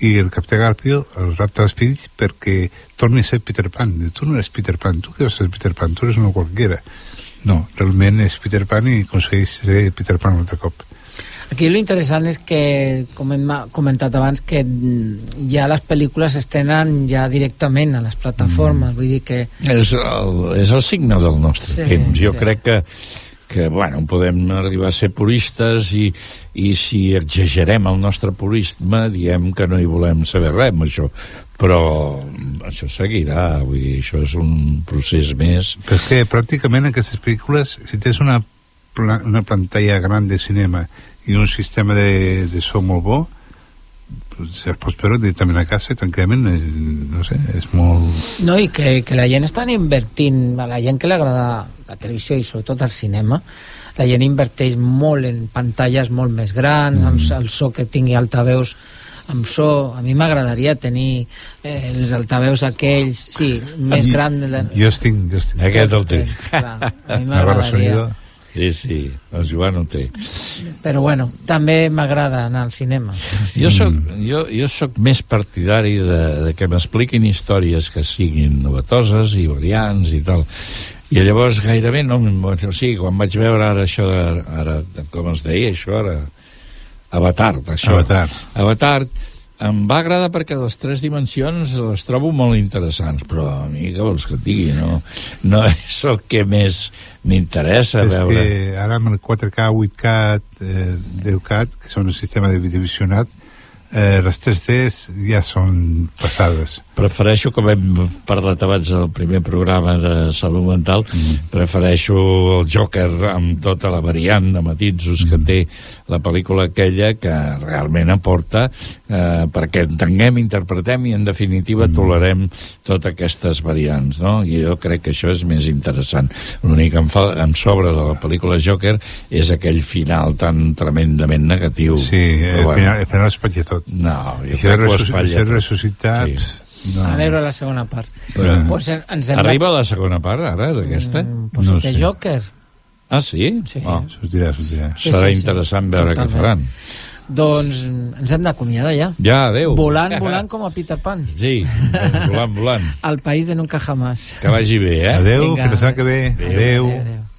I el capità Garfio el rapta als fills perquè torni a ser Peter Pan. Diu, tu no eres Peter Pan, tu que vas ser Peter Pan, tu eres uno qualquera. No, realment és Peter Pan i aconsegueix ser Peter Pan un altre cop. Aquí lo interessant és que, com hem comentat abans, que mm, ja les pel·lícules estenen ja directament a les plataformes, vull dir que... És el, és el signe del nostre Sí, temps. Jo sí. crec que, que bueno, podem arribar a ser puristes i, i si exagerem el nostre purisme diem que no hi volem saber res amb això però això seguirà vull dir, això és un procés més Perquè pràcticament aquestes pel·lícules, si tens una, pla una pantalla gran de cinema i un sistema de, de so molt bo, pues, els pots veure directament a casa, tranquil·lament, eh, no sé, és molt... No, i que, que la gent estan invertint, a la gent que li agrada la televisió i sobretot al cinema, la gent inverteix molt en pantalles molt més grans, mm. amb el so que tingui altaveus amb so, a mi m'agradaria tenir eh, els altaveus aquells, sí, més grans. De... Jo estic, jo estic. Aquest el té. Clar, a mi m'agradaria. Sí, sí, el Joan ho té. Però bueno, també m'agrada anar al cinema. Jo soc, jo, jo soc més partidari de, de que m'expliquin històries que siguin novetoses i variants i tal. I llavors gairebé no... O sigui, quan vaig veure ara això de... Ara, com es deia això ara? Avatar, això. Avatar. Avatar em va agradar perquè les tres dimensions les trobo molt interessants, però a mi què vols que et digui? No, no és el que més m'interessa veure. És que ara amb el 4K, 8K, eh, 10K, que són el sistema de visionat, eh, les 3Ds ja són passades. Prefereixo, com hem parlat abans del primer programa de salut mental, mm. prefereixo el Joker amb tota la variant de matisos mm. que té la pel·lícula aquella que realment aporta eh, perquè entenguem, interpretem i en definitiva mm. tolerem totes aquestes variants, no? I jo crec que això és més interessant. L'únic que em, fa, em sobra de la pel·lícula Joker és aquell final tan tremendament negatiu. Sí, el bueno, final, el final espatlla tot. No, jo això crec que ho espatlla. Ressuscitat... Sí no. A veure la segona part. Però, pues ens hem Arriba de... la segona part, ara, d'aquesta? Mm, pues no sé. Joker. Ah, sí? Sí. Oh. Sortirà, sortirà. Sí, Serà sí, interessant sí. veure Totalment. què faran. Doncs ens hem d'acomiadar ja. Ja, adeu. Volant, (laughs) volant com a Peter Pan. Sí, volant, volant. (laughs) Al país de nunca jamás. Que vagi bé, eh? Adeu, Vinga. que la que ve. Adeu. adeu. adeu, adeu.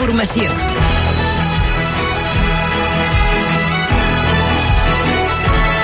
Catalunya Informació.